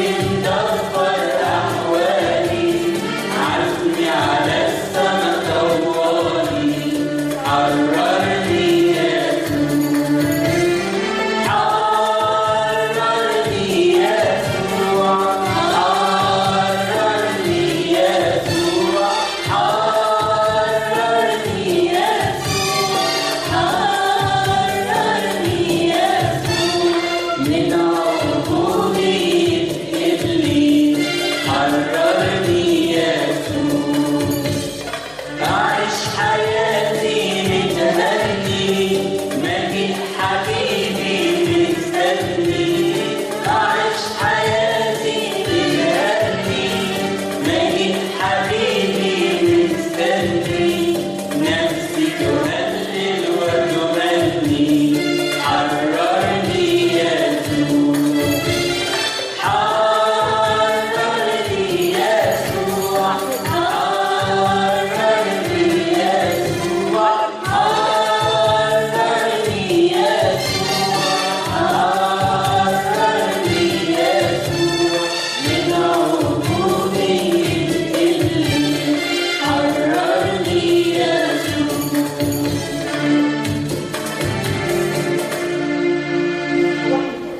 you.